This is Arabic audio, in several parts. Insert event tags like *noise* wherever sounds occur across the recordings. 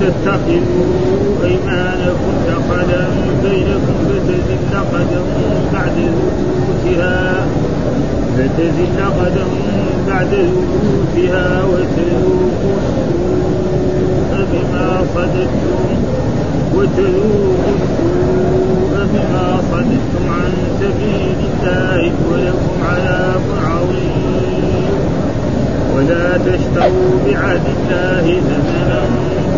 تتخذوا أيمانكم دخلا بينكم فتزل قدم بعد ثبوتها فتزل قدم بعد ثبوتها وتذوقوا السوء بما صددتم وتذوقوا السوء بما صددتم عن سبيل الله ولكم عذاب عظيم. ولا تشتروا بعهد الله ثمنا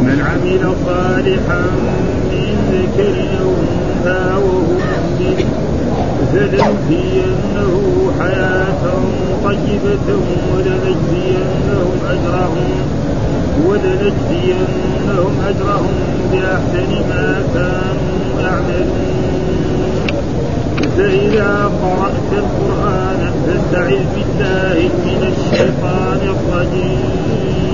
من عمل صالحا من ذكر أو أنثى وهو مؤمن فلنحيينه حياة طيبة ولنجزينهم أجرهم ولنجزينهم أجرهم بأحسن ما كانوا يعملون. فإذا قرأت القرآن فاستعذ بالله من الشيطان الرجيم.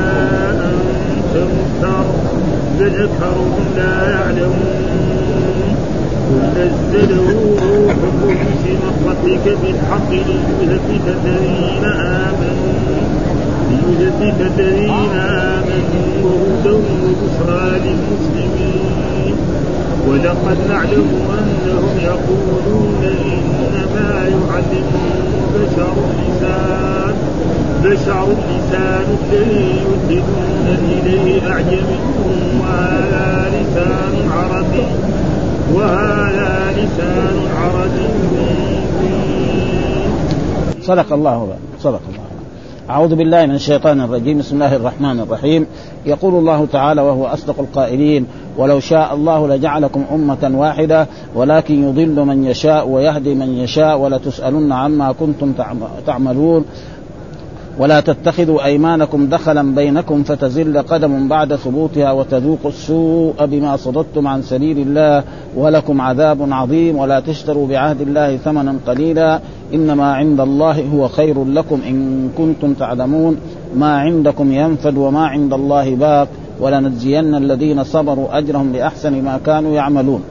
بل أكثرهم لا يعلمون. قل نزله روح القدس من ربك بالحق ليثبت الذين آمنوا. ليثبت الذين آمنوا وهدى وبشرى للمسلمين. ولقد نعلم أنهم يقولون إنما يعلمه بشر لسان بشر لسان الذي يلحدون إليه أعجمي وهذا لسان عربي وهذا لسان عربي. صدق الله صدق الله. أعوذ بالله من الشيطان الرجيم. بسم الله الرحمن الرحيم. يقول الله تعالى وهو أصدق القائلين ولو شاء الله لجعلكم أمة واحدة ولكن يضل من يشاء ويهدي من يشاء ولتسألن عما كنتم تعملون. ولا تتخذوا أيمانكم دخلا بينكم فتزل قدم بعد ثبوتها وتذوقوا السوء بما صددتم عن سبيل الله ولكم عذاب عظيم ولا تشتروا بعهد الله ثمنا قليلا. إنما عند الله هو خير لكم إن كنتم تعلمون. ما عندكم ينفد وما عند الله باق. ولنجزين الذين صبروا أجرهم بأحسن ما كانوا يعملون.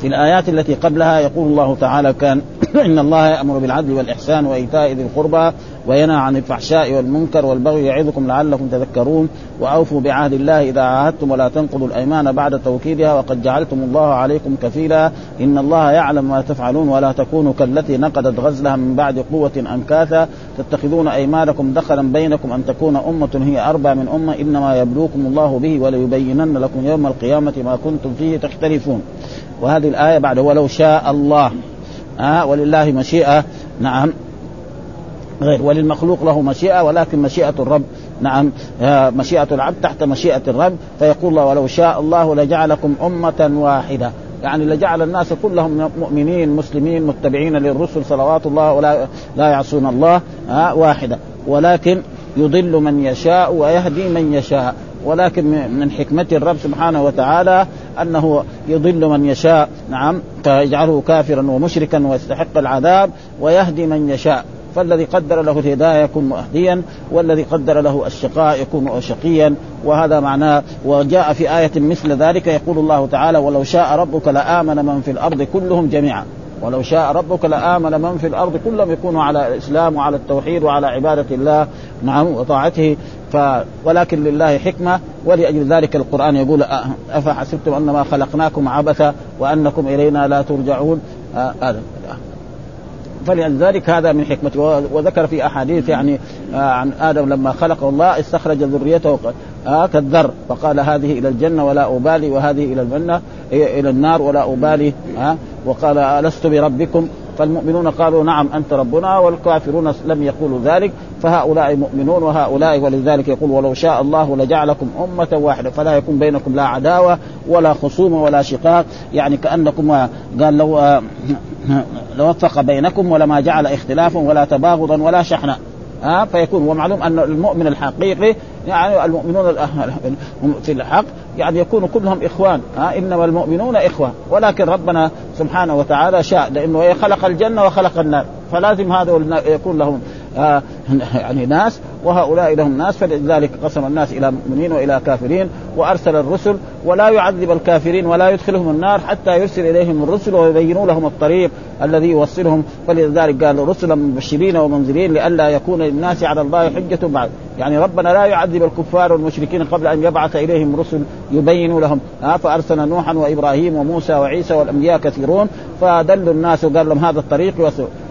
في الآيات التي قبلها يقول الله تعالى كان *coughs* إن الله يأمر بالعدل والإحسان وإيتاء ذي القربى وينهى عن الفحشاء والمنكر والبغي يعظكم لعلكم تذكرون وأوفوا بعهد الله إذا عاهدتم ولا تنقضوا الأيمان بعد توكيدها وقد جعلتم الله عليكم كفيلا إن الله يعلم ما تفعلون ولا تكونوا كالتي نقضت غزلها من بعد قوة أنكاثا تتخذون أيمانكم دخلا بينكم أن تكون أمة هي أربع من أمة إنما يبلوكم الله به وليبينن لكم يوم القيامة ما كنتم فيه تختلفون وهذه الآية بعد ولو شاء الله. آه ولله مشيئة. نعم. غير. وللمخلوق له مشيئة ولكن مشيئة الرب. نعم. آه مشيئة العبد تحت مشيئة الرب. فيقول الله ولو شاء الله لجعلكم أمة واحدة. يعني لجعل الناس كلهم مؤمنين مسلمين متبعين للرسل صلوات الله ولا لا يعصون الله. آه واحدة. ولكن يضل من يشاء ويهدي من يشاء. ولكن من حكمة الرب سبحانه وتعالى أنه يضل من يشاء. نعم. فيجعله كافرا ومشركا ويستحق العذاب ويهدي من يشاء. فالذي قدر له الهداية يكون مهديا والذي قدر له الشقاء يكون شقيا. وهذا معناه وجاء في آية مثل ذلك يقول الله تعالى ولو شاء ربك لآمن من في الأرض كلهم جميعا. ولو شاء ربك لآمن من في الأرض كلهم يكونوا على الإسلام وعلى التوحيد وعلى عبادة الله نعم وطاعته. ف ولكن لله حكمة ولأجل ذلك القرآن يقول أفحسبتم أنما خلقناكم عبثا وأنكم إلينا لا ترجعون؟ آه فلذلك هذا من حكمته. وذكر في أحاديث يعني آه عن آدم لما خلقه الله استخرج ذريته آه كالذر فقال هذه إلى الجنة ولا أبالي وهذه إلى الجنة إلى النار ولا أبالي. آه وقال ألست بربكم؟ فالمؤمنون قالوا نعم أنت ربنا والكافرون لم يقولوا ذلك. فهؤلاء مؤمنون وهؤلاء ولذلك يقول ولو شاء الله لجعلكم أمة واحدة. فلا يكون بينكم لا عداوة ولا خصومة ولا شقاق. يعني كأنكم قال لو لوفق بينكم ولما جعل اختلافا ولا تباغضا ولا شحنا ها فيكون ومعلوم أن المؤمن الحقيقي يعني المؤمنون في الحق يعني يكونوا كلهم إخوان ها إنما المؤمنون إخوة. ولكن ربنا سبحانه وتعالى شاء لأنه خلق الجنة وخلق النار. فلازم هذا يكون لهم آه يعني ناس وهؤلاء لهم ناس فلذلك قسم الناس إلى مؤمنين وإلى كافرين وأرسل الرسل ولا يعذب الكافرين ولا يدخلهم النار حتى يرسل إليهم الرسل ويبينوا لهم الطريق الذي يوصلهم. فلذلك قال رسلا مبشرين ومنذرين لئلا يكون للناس على الله حجة بعد. يعني ربنا لا يعذب الكفار والمشركين قبل أن يبعث إليهم رسل يبينوا لهم. فأرسل نوحا وإبراهيم وموسى وعيسى والأنبياء كثيرون فدلوا الناس وقال لهم هذا الطريق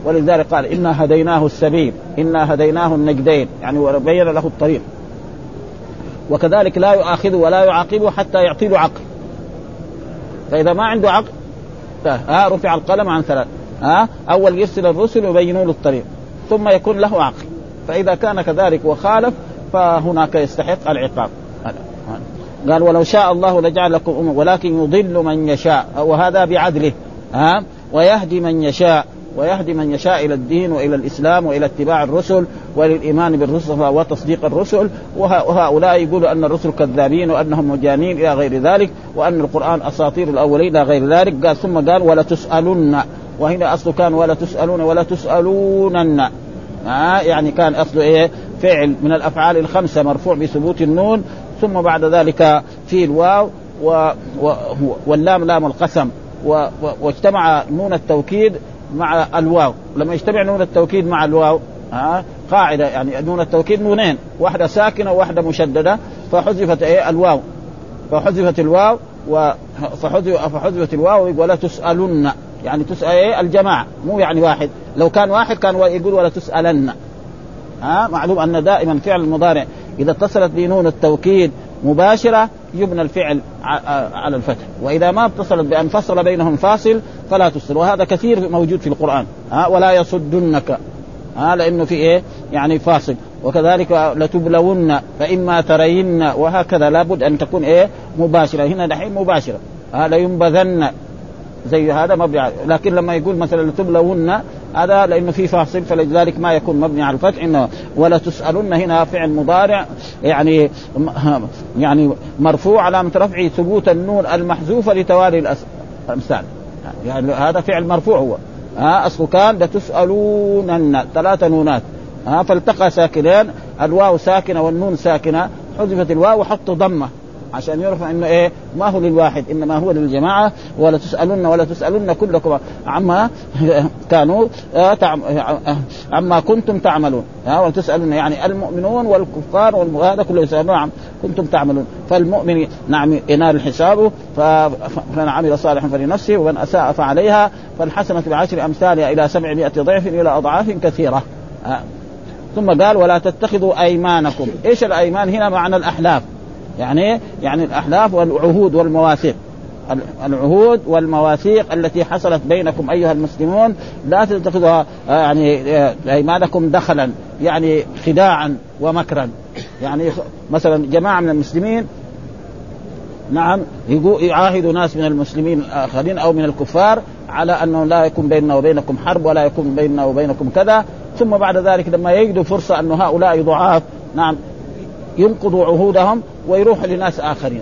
ولذلك قال إنا هديناه السبيل إنا هديناه النجدين. يعني وبين له الطريق. وكذلك لا يؤاخذه ولا يعاقبه حتى يعطي له عقل. فإذا ما عنده عقل ها رفع القلم عن ثلاث ها أول يرسل الرسل ويبينوا له الطريق ثم يكون له عقل. فإذا كان كذلك وخالف فهناك يستحق العقاب. قال ولو شاء الله لجعل لكم أمة ولكن يضل من يشاء وهذا بعدله ها ويهدي من يشاء. ويهدي من يشاء إلى الدين وإلى الإسلام وإلى اتباع الرسل وللإيمان بالرسل وتصديق الرسل. وهؤلاء يقولوا أن الرسل كذابين وأنهم مجانين إلى غير ذلك وأن القرآن أساطير الأولين إلى غير ذلك. قال ثم قال ولا تسألن. وهنا اصله كان ولا تسألون ولا آه يعني كان اصله إيه؟ فعل من الأفعال الخمسة مرفوع بثبوت النون. ثم بعد ذلك في الواو و و واللام لام القسم. و واجتمع نون التوكيد مع الواو. لما يجتمع نون التوكيد مع الواو ها قاعدة يعني نون التوكيد نونين واحدة ساكنة وواحدة مشددة فحذفت إيه؟ الواو. فحذفت الواو فحذفت الواو ولا تسألن. يعني تسال إيه؟ الجماعة. مو يعني واحد. لو كان واحد كان يقول ولا تسألن. ها؟ معلوم أن دائما فعل المضارع إذا اتصلت بنون التوكيد مباشرة يبنى الفعل على الفتح. وإذا ما اتصلت بأن فصل بينهم فاصل فلا تصل وهذا كثير موجود في القرآن. ها ولا يصدنك. ها لأنه في إيه؟ يعني فاصل. وكذلك لتبلون فإما ترين وهكذا. لابد أن تكون إيه؟ مباشرة. هنا دحين مباشرة. ها لينبذن. زي هذا مبني لكن لما يقول مثلا لتبلون هذا لأنه في فاصل فلذلك ما يكون مبني على الفتح إنه ولا تسألن هنا فعل مضارع يعني يعني مرفوع علامة رفعه ثبوت النون المحذوفة لتوالي الأمثال. يعني هذا فعل مرفوع هو. ها اصله كان لتسألونن ثلاث نونات. ها فالتقى ساكنين الواو ساكنة والنون ساكنة حذفت الواو وحط ضمة. عشان يعرف إنه إيه ما هو للواحد إنما هو للجماعة ولا تسألن ولا تسألن كلكم. عما *laughs* كانوا آه، آه، عما كنتم تعملون. ولا تسالون يعني المؤمنون والكفار هذا كله يسألون عن كنتم تعملون. فالمؤمن نعم ينال الحساب فمن عمل صالحا فلنفسه ومن أساء فعليها فالحسنة بعشر أمثالها إلى سبعمائة ضعف إلى أضعاف كثيرة. ثم قال ولا تتخذوا أيمانكم. إيش الأيمان؟ هنا معنى الاحلاف يعني يعني الاحلاف والعهود والمواثيق. العهود والمواثيق التي حصلت بينكم أيها المسلمون لا تتخذها آه، يعني آه، أيمانكم دخلا يعني خداعا ومكرا. يعني مثلا جماعة من المسلمين نعم يعاهد ناس من المسلمين الاخرين أو من الكفار على أنه لا يكون بيننا وبينكم حرب ولا يكون بيننا وبينكم كذا. ثم بعد ذلك لما يجدوا فرصة انه هؤلاء ضعاف نعم ينقضوا عهودهم ويروحوا لناس آخرين.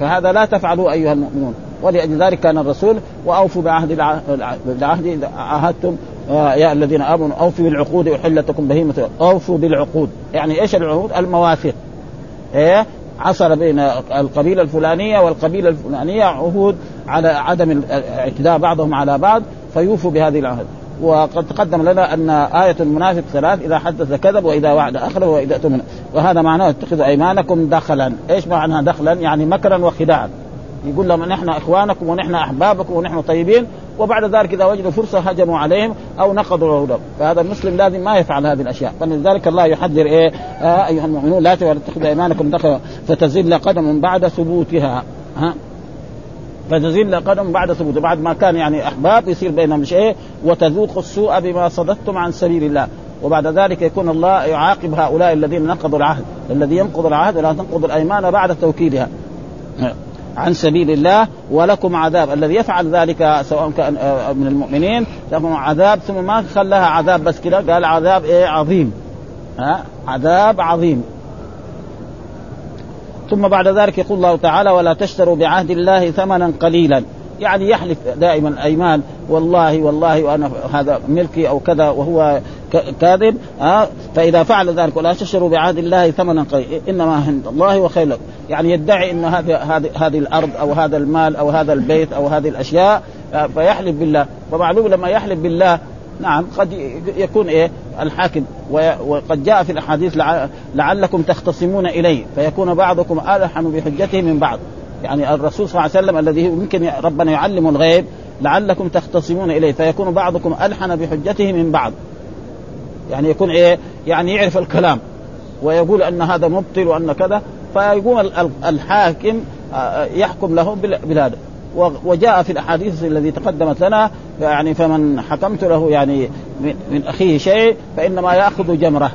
فهذا لا تفعلوا أيها المؤمنون. ولأجل ذلك كان الرسول وأوفوا بعهد العهد إذا عاهدتم آه، يا الذين آمنوا أوفوا بالعقود أحلت لكم بهيمة أوفوا بالعقود. يعني إيش العقود؟ المواثيق إيه؟ حصل بين القبيلة الفلانية والقبيلة الفلانية عهود على عدم الاعتداء بعضهم على بعض فيوفوا بهذه العهد. وقد تقدم لنا أن آية المنافق ثلاث إذا حدث كذب وإذا وعد أخلف وإذا أتمنى وهذا معناه اتخذوا أيمانكم دخلا، إيش معنى دخلا؟ يعني مكرا وخداعا. يقول لهم نحن إخوانكم ونحن أحبابكم ونحن طيبين وبعد ذلك إذا وجدوا فرصة هجموا عليهم أو نقضوا عهودهم فهذا المسلم لازم ما يفعل هذه الأشياء. فلذلك الله يحذر إيه؟ آه أيها المؤمنون لا تتخذوا أيمانكم دخل فتزل قدم بعد ثبوتها. ها؟ فتزل قدم بعد ثبوت بعد ما كان يعني احباب يصير بينهم شيء وتذوق السوء بما صددتم عن سبيل الله. وبعد ذلك يكون الله يعاقب هؤلاء الذين نقضوا العهد. الذي ينقض العهد لا تنقض الأيمان بعد توكيدها. عن سبيل الله ولكم عذاب. الذي يفعل ذلك سواء كان آه، من المؤمنين لهم عذاب ثم ما خلاها عذاب بس كذا قال عذاب إيه؟ عظيم. ها؟ عذاب عظيم. ثم بعد ذلك يقول الله تعالى ولا تشتروا بعهد الله ثمنا قليلا. يعني يحلف دائما ايمان والله والله وأنا هذا ملكي أو كذا وهو كاذب ها فإذا فعل ذلك ولا تشتروا بعهد الله ثمنا قليلا إنما عند الله وخير لكم. يعني يدعي ان هذه هذه هذه الأرض أو هذا المال أو هذا البيت أو هذه الأشياء فيحلف بالله. فمعلوم لما يحلف بالله نعم قد يكون إيه؟ الحاكم. وقد جاء في الأحاديث لعلكم تختصمون إليه فيكون بعضكم ألحن بحجته من بعض. يعني الرسول صلى الله عليه وسلم الذي يمكن ربنا يعلم الغيب لعلكم تختصمون إليه فيكون بعضكم ألحن بحجته من بعض. يعني يكون إيه؟ يعني يعرف الكلام ويقول أن هذا مبطل وأن كذا فيقوم الحاكم آه، يحكم له بهذا وجاء في الأحاديث الذي تقدمت لنا يعني فمن حكمت له يعني من أخيه شيء فإنما يأخذ جمرة.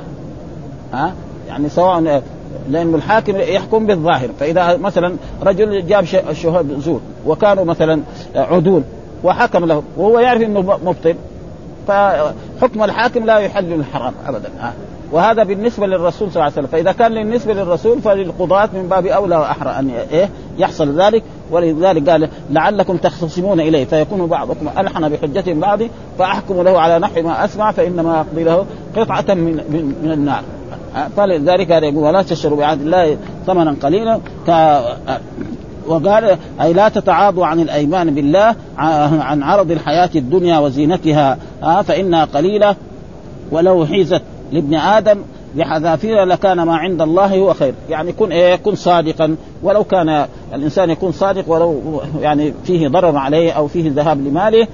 ها؟ يعني سواء لأن الحاكم يحكم بالظاهر. فإذا مثلا رجل جاب شهود زور وكانوا مثلا عدول وحكم له وهو يعرف أنه مبطل فحكم الحاكم لا يحل الحرام أبدا. وهذا بالنسبة للرسول صلى الله عليه وسلم. فإذا كان بالنسبة للرسول فللقضاة من باب أولى وأحرى أن إيه يحصل ذلك. ولذلك قال لعلكم تختصمون إليه. فيكون بعضكم ألحن بحجة بعض فأحكم له على نحو ما أسمع فإنما أقضي له قطعة من, من, من النار. فلذلك هذا يقول ولا تشتروا بعهد الله ثمنا قليلا. وقال أي لا تتعاضوا عن الأيمان بالله عن عرض الحياة الدنيا وزينتها فإنها قليلة. ولو حيزت لابن آدم بحذافير لكان ما عند الله هو خير. يعني كن إيه كن صادقا. ولو كان الإنسان يكون صادق ولو يعني فيه ضرر عليه أو فيه ذهاب لماله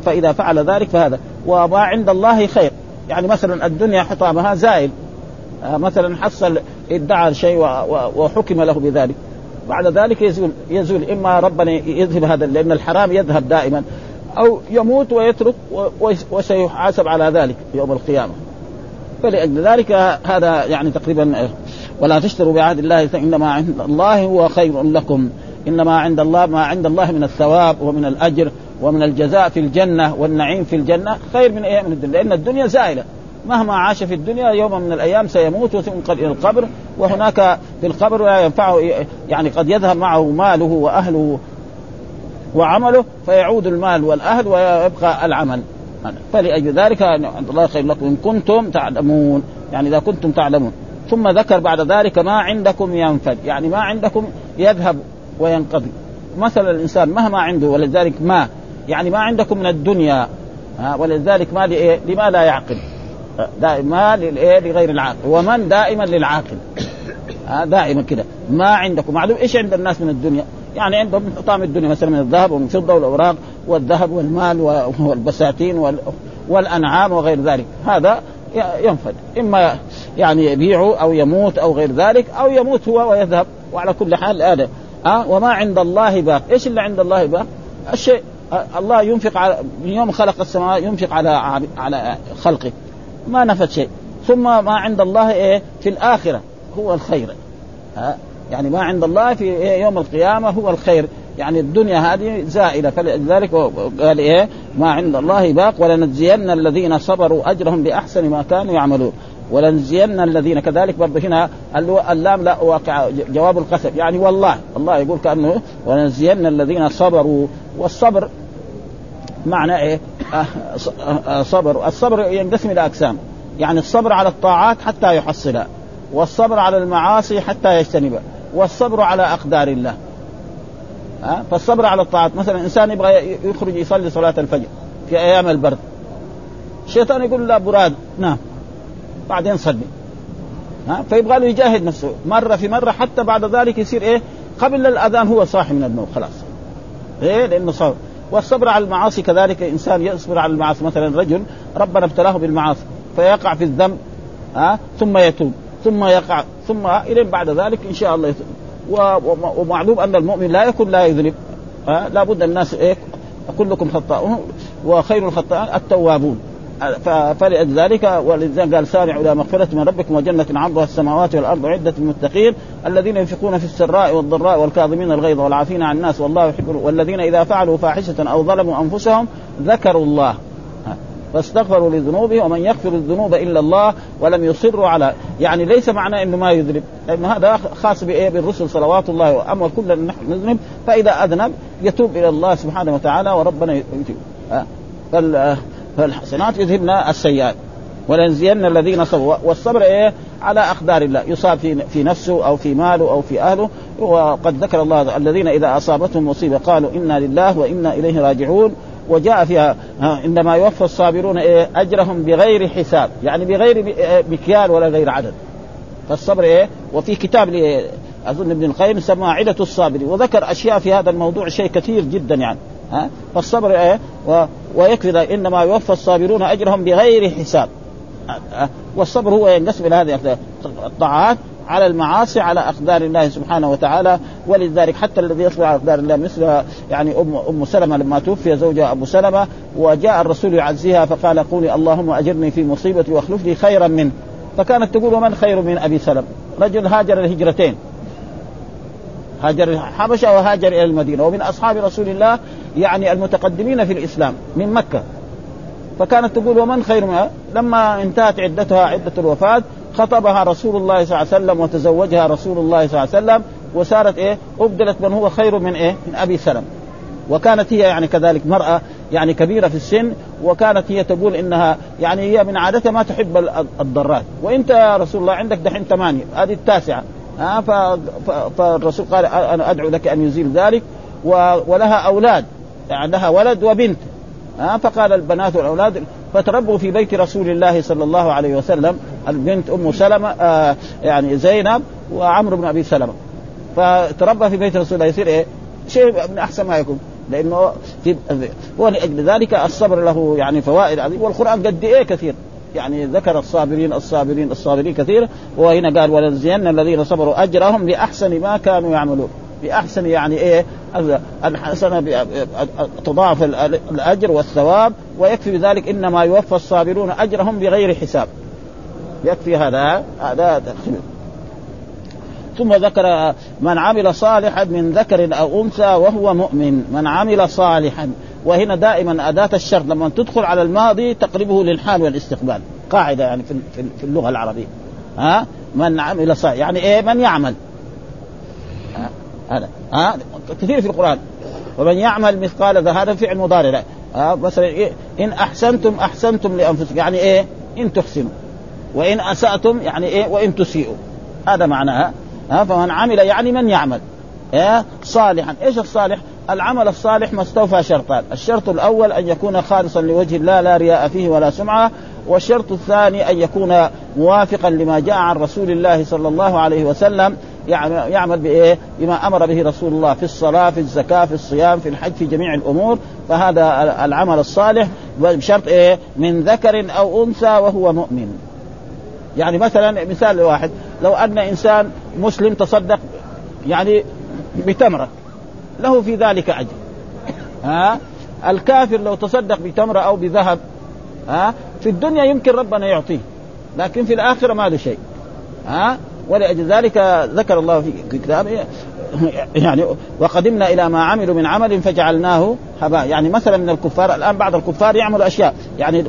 فإذا فعل ذلك فهذا. وما عند الله خير. يعني مثلا الدنيا حطامها زائل. آه، مثلا حصل ادعى شيء وحكم له بذلك. بعد ذلك يزول يزول. إما ربنا يذهب هذا لأن الحرام يذهب دائما. أو يموت ويترك وسيحاسب على ذلك يوم القيامة. فلأجل ذلك هذا يعني تقريبا ولا تشتروا بعهد الله فإنما عند الله هو خير لكم. إنما عند الله ما عند الله من الثواب ومن الأجر ومن الجزاء في الجنة والنعيم في الجنة خير من من الدنيا. لأن الدنيا زائلة. مهما عاش في الدنيا يوم من الأيام سيموت وينقل إلى القبر وهناك في القبر لا ينفعه يعني قد يذهب معه ماله وأهله وعمله فيعود المال والأهل ويبقى العمل. فلأجل ذلك الله خير لكم. إن كنتم تعلمون. يعني إذا كنتم تعلمون. ثم ذكر بعد ذلك ما عندكم ينفد. يعني ما عندكم يذهب وينقضي. مثلا الإنسان مهما عنده ولذلك ما. يعني ما عندكم من الدنيا. ولذلك ما لما لا يعقل. دائما للايه لغير العاقل. ومن دائما للعاقل. دائما كده. ما عندكم. معلوم إيش عند الناس من الدنيا؟ يعني عندهم حطام الدنيا مثلا من الذهب ومن الفضه والأوراق والذهب والمال والبساتين والأنعام وغير ذلك. هذا ينفد. إما يعني يبيعه أو يموت أو غير ذلك أو يموت هو ويذهب. وعلى كل حال هذا أه وما عند الله باق. إيش اللي عند الله باق؟ الشيء الله ينفق على من يوم خلق السماء ينفق على على خلقه. ما نفت شيء. ثم ما عند الله إيه؟ في الآخرة. هو الخير. ها يعني ما عند الله في إيه يوم القيامة هو الخير. يعني الدنيا هذه زائلة. فلذلك قال إيه؟ ما عند الله باق ولنجزين الذين صبروا أجرهم بأحسن ما كانوا يعملون. ولنجزين الذين كذلك برضه هنا اللام لا واقع جواب القسم. يعني والله الله يقول كأنه ولنجزين الذين صبروا. والصبر معنى إيه؟ آه، آه، صبر. الصبر ينقسم إلى أقسام. يعني الصبر على الطاعات حتى يحصلها والصبر على المعاصي حتى يجتنبها والصبر على أقدار الله. ها؟ فالصبر على الطاعات. مثلا إنسان يبغى يخرج يصلي صلاة الفجر في أيام البرد. الشيطان يقول لا براد. نعم. بعدين صلي ها؟ فيبغى له يجاهد نفسه. مرة في مرة حتى بعد ذلك يصير إيه؟ قبل الأذان هو صاحي من النوم خلاص. إيه؟ لأنه صار والصبر على المعاصي كذلك إنسان يصبر على المعاصي. مثلا رجل ربنا ابتلاه بالمعاصي فيقع في الذنب ها؟ ثم يتوب. ثم يقع ثم إلى بعد ذلك إن شاء الله يتوب ومعلوم أن المؤمن لا يكون لا يذنب ها؟ لابد الناس إيه؟ كلكم خطاؤون وخير الخطاء التوابون. فلذلك ولذلك قال سارعوا إلى مغفرة من ربكم وجنة عرضها السماوات والأرض عدة المتقين الذين ينفقون في السراء والضراء والكاظمين الغيظ والعافين عن الناس والله يحب والذين إذا فعلوا فاحشة أو ظلموا أنفسهم ذكروا الله. فاستغفروا لذنوبهم ومن يغفر الذنوب إلا الله ولم يصروا على يعني ليس معنى إنه ما يذنب لأنه هذا خاص بإيه؟ بالرسل صلوات الله اما كلنا نحن نذنب فإذا أذنب يتوب إلى الله سبحانه وتعالى وربنا يتوب فالحسنات يذهبن السيئات. ولنزين الذين صبروا. والصبر إيه؟ على أقدار الله. يصاب في نفسه أو في ماله أو في أهله. وقد ذكر الله الذين إذا أصابتهم مصيبة قالوا إنا لله وإنا إليه راجعون. وجاء فيها عندما يوفى الصابرون إيه أجرهم بغير حساب يعني بغير مكيال ولا غير عدد. فالصبر إيه وفي كتاب أظن ابن القيم سمى عدة الصابرين وذكر أشياء في هذا الموضوع شيء كثير جدا يعني ها. فالصبر إيه و... ويكفي إنما يوفى الصابرون أجرهم بغير حساب. والصبر هو ينقسم إلى هذه الطاعات على المعاصي على أقدار الله سبحانه وتعالى. ولذلك حتى الذي يصبر على أقدار الله مثل يعني ام أم سلمة لما توفي زوجها أبو سلمة وجاء الرسول يعزيها فقال قولي اللهم أجرني في مصيبتي وأخلف لي خيرا منه. فكانت تقول ومن خير من أبي سلمة؟ رجل هاجر الهجرتين. هاجر الحبشة وهاجر إلى المدينة. ومن أصحاب رسول الله يعني المتقدمين في الإسلام من مكة. فكانت تقول ومن خير منها لما انتهت عدتها عدة الوفاة خطبها رسول الله صلى الله عليه وسلم وتزوجها رسول الله صلى الله عليه وسلم وصارت إيه؟ أبدلت من هو خير من إيه؟ من أبي سلم وكانت هي يعني كذلك مرأة يعني كبيرة في السن وكانت هي تقول إنها يعني هي من عادتها ما تحب الضرات وإنت يا رسول الله عندك دحين ثمانية هذه التاسعة. ها؟ فالرسول قال أنا أدعو لك أن يزيل ذلك ولها أولاد. يعني لها ولد وبنت. ها؟ فقال البنات والأولاد فتربوا في بيت رسول الله صلى الله عليه وسلم البنت أم سلمة آه يعني زينب وعمرو بن أبي سلمة. فتربى في بيت رسول الله يصير إيه؟ شيء من أحسن ما يكون. لأنه في ولاجل ذلك الصبر له يعني فوائد عظيمة. والقرآن قد إيه كثير. يعني ذكر الصابرين الصابرين الصابرين كثير. وهنا قال ولنزين الذين صبروا أجرهم بأحسن ما كانوا يعملون. بأحسن يعني إيه؟ الحسنه تضاعف الأجر والثواب ويكفي بذلك إنما يوفى الصابرون أجرهم بغير حساب. يكفي هذا هذا ثم ذكر من عمل صالحا من ذكر أو أنثى وهو مؤمن. من عمل صالحا وهنا دائما أداة الشرط لما تدخل على الماضي تقربه للحال والاستقبال. قاعدة يعني في اللغة العربية. ها؟ من عمل صالحا يعني إيه؟ من يعمل. هذا. ها؟ كثير في القرآن. ومن يعمل مثقال هذا فعل مضارع. ها؟ مثلا إيه؟ إن أحسنتم أحسنتم لأنفسكم. يعني إيه؟ إن تحسنوا. وإن أسأتم يعني إيه؟ وإن تسيئوا. هذا معناها ها؟ فمن عمل يعني من يعمل. إيه؟ صالحا. إيش الصالح؟ العمل الصالح ما استوفى شرطان. الشرط الأول أن يكون خالصا لوجه الله لا رياء فيه ولا سمعة. والشرط الثاني أن يكون موافقا لما جاء عن رسول الله صلى الله عليه وسلم يعمل بإيه؟ بما أمر به رسول الله في الصلاة، في الزكاة، في الصيام، في الحج، في جميع الأمور، فهذا العمل الصالح بشرط إيه؟ من ذكر أو أنثى وهو مؤمن. يعني مثلا مثال واحد لو أن إنسان مسلم تصدق يعني بتمرة له في ذلك أجر. ها؟ الكافر لو تصدق بتمرة أو بذهب ها؟ في الدنيا يمكن ربنا يعطيه لكن في الآخرة ما له شيء. ها؟ ولأجل ذلك ذكر الله في كتابه يعني وقدمنا إلى ما عملوا من عمل فجعلناه هباء يعني مثلا من الكفار الآن بعض الكفار يعمل أشياء يعني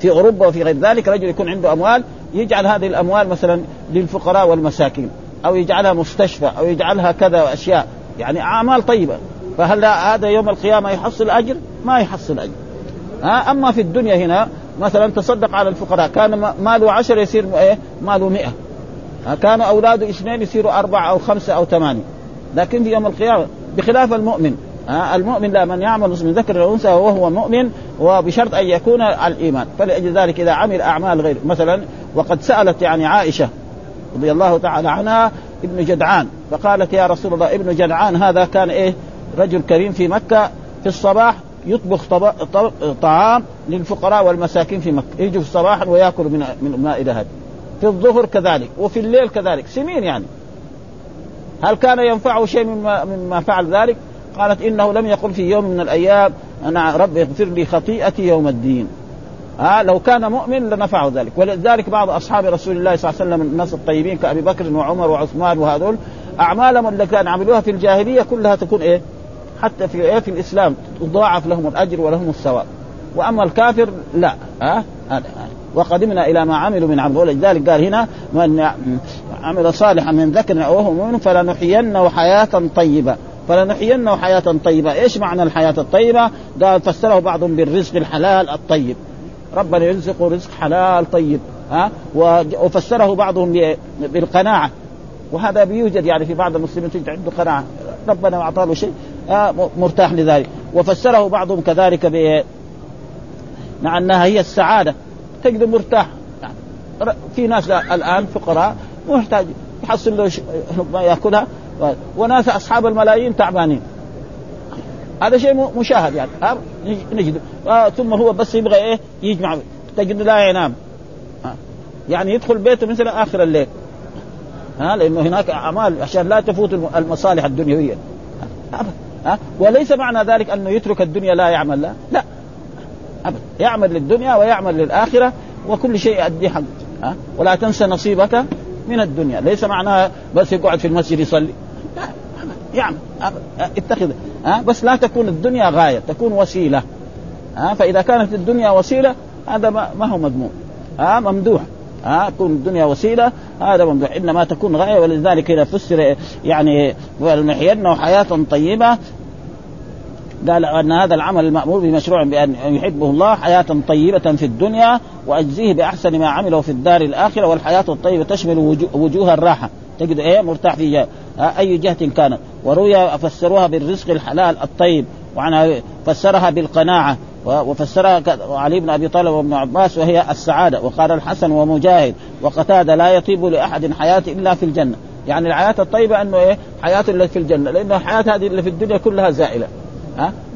في أوروبا وفي غير ذلك رجل يكون عنده أموال يجعل هذه الأموال مثلا للفقراء والمساكين أو يجعلها مستشفى أو يجعلها كذا أشياء يعني أعمال طيبة فهل هذا يوم القيامة يحصل أجر؟ ما يحصل أجر. أما في الدنيا هنا مثلا تصدق على الفقراء كان ماله عشر يصير إيه؟ ماله مئة كانوا أولاده اثنين يصيروا أربعة أو خمسة أو ثمانية. لكن في يوم القيامة بخلاف المؤمن المؤمن لا من يعمل من ذكر أو انثى وهو مؤمن وبشرط أن يكون على الإيمان. فلأجل ذلك إذا عمل أعمال غير مثلا وقد سألت يعني عائشة رضي الله تعالى عنها ابن جدعان فقالت يا رسول الله ابن جدعان هذا كان إيه؟ رجل كريم في مكة في الصباح يطبخ طب... طب... طعام للفقراء والمساكين في مكة. يجوا في الصباح ويأكل من من المائده هذه في الظهر كذلك وفي الليل كذلك سمين يعني. هل كان ينفعه شيء مما مما فعل ذلك؟ قالت إنه لم يقل في يوم من الأيام أنا رب اغفر لي خطيئتي يوم الدين. ها لو كان مؤمن لنفعه ذلك. ولذلك بعض أصحاب رسول الله صلى الله عليه وسلم الناس الطيبين كأبي بكر وعمر وعثمان وهذول أعمالهم اللي كانوا عملوها في الجاهلية كلها تكون إيه؟ حتى في إيه؟ في الإسلام تضاعف لهم الأجر ولهم الثواب. وأما الكافر لا. ها هذا وقدمنا إلى ما عملوا من عمل ولذلك قال هنا من عمل صالحا من ذكر أو مؤمن فلنحيينه حياة طيبة فلنحيينه حياة طيبة، إيش معنى الحياة الطيبة؟ قال فسره بعضهم بالرزق الحلال الطيب. ربنا يرزقه رزق حلال طيب، ها؟ وفسره بعضهم بالقناعة. وهذا بيوجد يعني في بعض المسلمين تجد عنده قناعة، ربنا اعطاه له شيء مرتاح لذلك، وفسره بعضهم كذلك ب مع أنها هي السعادة، تجد مرتاح. في ناس الآن فقراء محتاج يحصل له ما يأكلها. وناس أصحاب الملايين تعبانين. هذا شيء مشاهد يعني. نجد. آه ثم هو بس يبغى إيه؟ يجمع. تجد لا ينام. يعني يدخل بيته مثل آخر الليل. ها لأنه هناك أعمال عشان لا تفوت المصالح الدنيوية. ها. وليس معنى ذلك أنه يترك الدنيا لا يعمل لا لا. ابدا يعمل للدنيا ويعمل للآخرة وكل شيء يؤدي حق. ها؟ ولا تنسى نصيبك من الدنيا. ليس معناها بس يقعد في المسجد يصلي. لا يعمل. اتخذ. ها؟ بس لا تكون الدنيا غاية تكون وسيلة. ها؟ فإذا كانت الدنيا وسيلة هذا ما هو مذموم ها؟ ممدوح. ها؟ تكون الدنيا وسيلة هذا ممدوح. إنما تكون غاية. ولذلك إذا فسر يعني ولنحيينه حياه طيبه قال أن هذا العمل المأمور بمشروع بأن يحبه الله حياة طيبة في الدنيا وأجزيه بأحسن ما عمله في الدار الآخرة والحياة الطيبة تشمل وجوه الراحة. تجد إيه؟ مرتاح في جهة. أي جهة كانت وروي فسروها بالرزق الحلال الطيب. وعنها فسرها بالقناعة. وفسرها علي بن أبي طالب وابن عباس وهي السعادة. وقال الحسن ومجاهد وقتاده لا يطيب لأحد حياة إلا في الجنة. يعني الحياة الطيبة أنه إيه؟ حياة اللي في الجنة. لأنه الحياة هذه اللي في الدنيا كلها زائلة.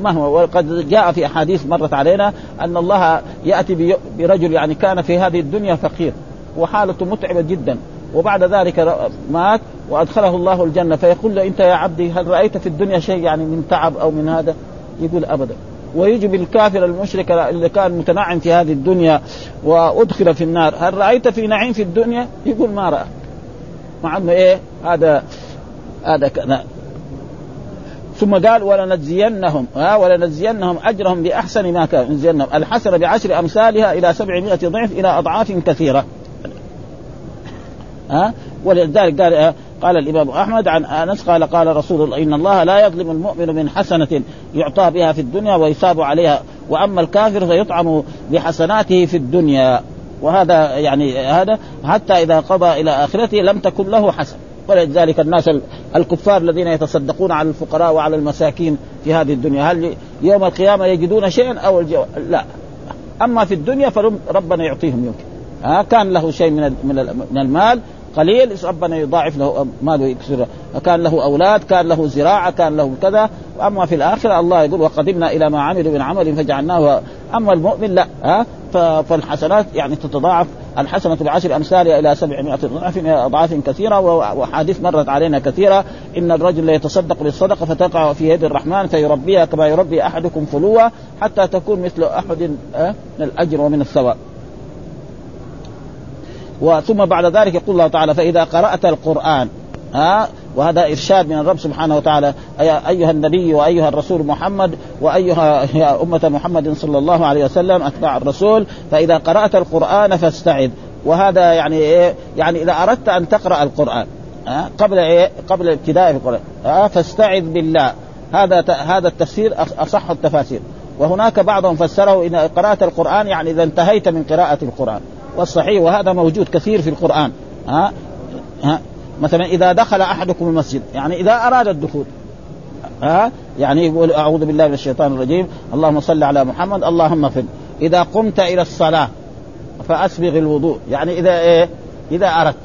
ما هو؟ وقد جاء في أحاديث مرت علينا أن الله يأتي برجل يعني كان في هذه الدنيا فقير وحالته متعبة جدا وبعد ذلك مات وأدخله الله الجنة فيقول له أنت يا عبدي هل رأيت في الدنيا شيء يعني من تعب أو من هذا؟ يقول ابدا. ويجي بالكافر المشرك اللي كان متنعم في هذه الدنيا وأدخل في النار هل رأيت في نعيم في الدنيا؟ يقول ما رأى. مع إنه إيه؟ هذا هذا ثم قال ولنجزينهم ها ولنجزينهم أجرهم بأحسن ما كانوا نجزينهم الحسنة بعشر أمثالها إلى 700 ضعف إلى أضعاف كثيرة. ها؟ ولذلك قال قال الإمام أحمد عن أنس قال قال رسول الله إن الله لا يظلم المؤمن من حسنة يعطى بها في الدنيا ويثاب عليها وأما الكافر فيطعم بحسناته في الدنيا. وهذا يعني هذا حتى إذا قضى إلى آخرته لم تكن له حسن. ولذلك الناس الكفار الذين يتصدقون على الفقراء وعلى المساكين في هذه الدنيا هل يوم القيامة يجدون شيئا أو الجو... لا. أما في الدنيا فربنا يعطيهم يمكن ها كان له شيء من من المال قليل ربنا يضاعف له ماله يكسر كان له أولاد كان له زراعة كان له كذا. أما في الآخرة الله يقول وقدمنا إلى ما عملوا من عمل فجعلناه. أما المؤمن لا ها فالحسنات يعني تتضاعف الحسنة بعشر أمثالها إلى سبعمائة ضعف أضعاف كثيرة وحديث مرت علينا كثيرة. إن الرجل يتصدق بالصدقة فتقع في يد الرحمن فيربيها كما يربي أحدكم فلوة حتى تكون مثل أحد من الأجر ومن الثواب. وثم بعد ذلك يقول الله تعالى فإذا قرأت القرآن ها؟ وهذا إرشاد من الرب سبحانه وتعالى. أيها النبي وأيها الرسول محمد وأيها يا أمة محمد صلى الله عليه وسلم أتباع الرسول. فإذا قرأت القرآن فاستعذ. وهذا يعني إيه؟ يعني إذا أردت أن تقرأ القرآن ها؟ قبل إيه؟ قبل ابتداء القرآن ها؟ فاستعذ بالله. هذا هذا التفسير أصح التفاسير. وهناك بعضهم فسره إن قراءة القرآن يعني إذا انتهيت من قراءة القرآن. والصحيح وهذا موجود كثير في القرآن ها؟ ها؟ مثلا إذا دخل أحدكم المسجد يعني إذا أراد الدخول ها؟ يعني يقول أعوذ بالله من الشيطان الرجيم اللهم صل على محمد اللهم اغفر. إذا قمت إلى الصلاة فأسبغ الوضوء يعني إذا إيه؟ إذا أردت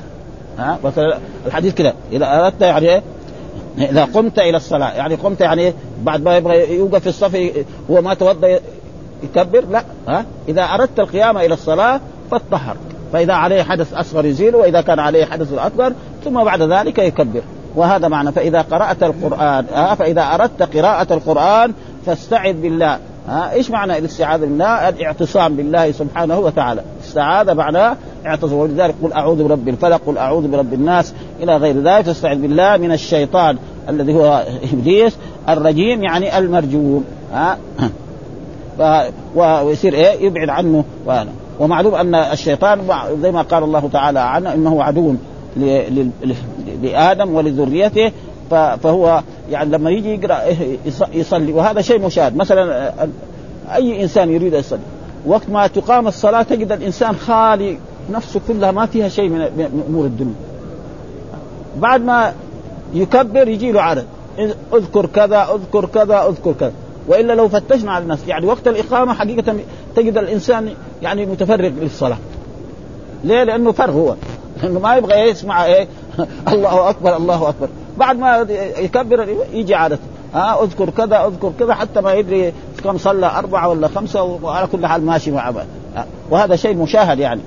ها؟ مثلا الحديث كده إذا أردت يعني إيه؟ إذا قمت إلى الصلاة يعني قمت يعني إيه؟ بعد ما يبغى يوقف في الصف هو ما توضأ يكبر لا ها؟ إذا أردت القيام إلى الصلاة فاتطهر فإذا عليه حدث أصغر يزيله وإذا كان عليه حدث أكبر ثم بعد ذلك يكبر. وهذا معنى فإذا قرأت القرآن ها فإذا أردت قراءة القرآن فاستعذ بالله. ها إيش معنى الاستعاذة بالله؟ الاعتصام بالله سبحانه وتعالى، استعاذ معناه اعتصم ولذلك قل أعوذ برب الفلق، قل أعوذ برب الناس إلى غير ذلك، تستعذ بالله من الشيطان الذي هو *laughs* إبليس الرجيم يعني المرجوم ها *coughs* ويصير إيه؟ يبعد عنه. وأنا. ومعلوم أن الشيطان زي ما قال الله تعالى عنه إنه عدو لآدم ولذريته فهو يعني لما يجي يقرأ يصلي وهذا شيء مشاهد. مثلا أي إنسان يريد أن يصلي وقت ما تقام الصلاة تجد الإنسان خالي نفسه كلها ما فيها شيء من أمور الدنيا. بعد ما يكبر يجي له عدد أذكر كذا أذكر كذا أذكر كذا. وإلا لو فتشنا على الناس. يعني وقت الإقامة حقيقة تجد الإنسان يعني متفرغ للصلاة. ليه؟ لأنه فرغ هو. انه ما يبغى يسمع إيه؟ *laughs* الله أكبر الله أكبر. بعد ما يكبر يجي عادته ها أذكر كذا أذكر كذا حتى ما يدري كم صلى أربعة ولا خمسة وعلى كل حال ماشي مع وهذا شيء مشاهد يعني.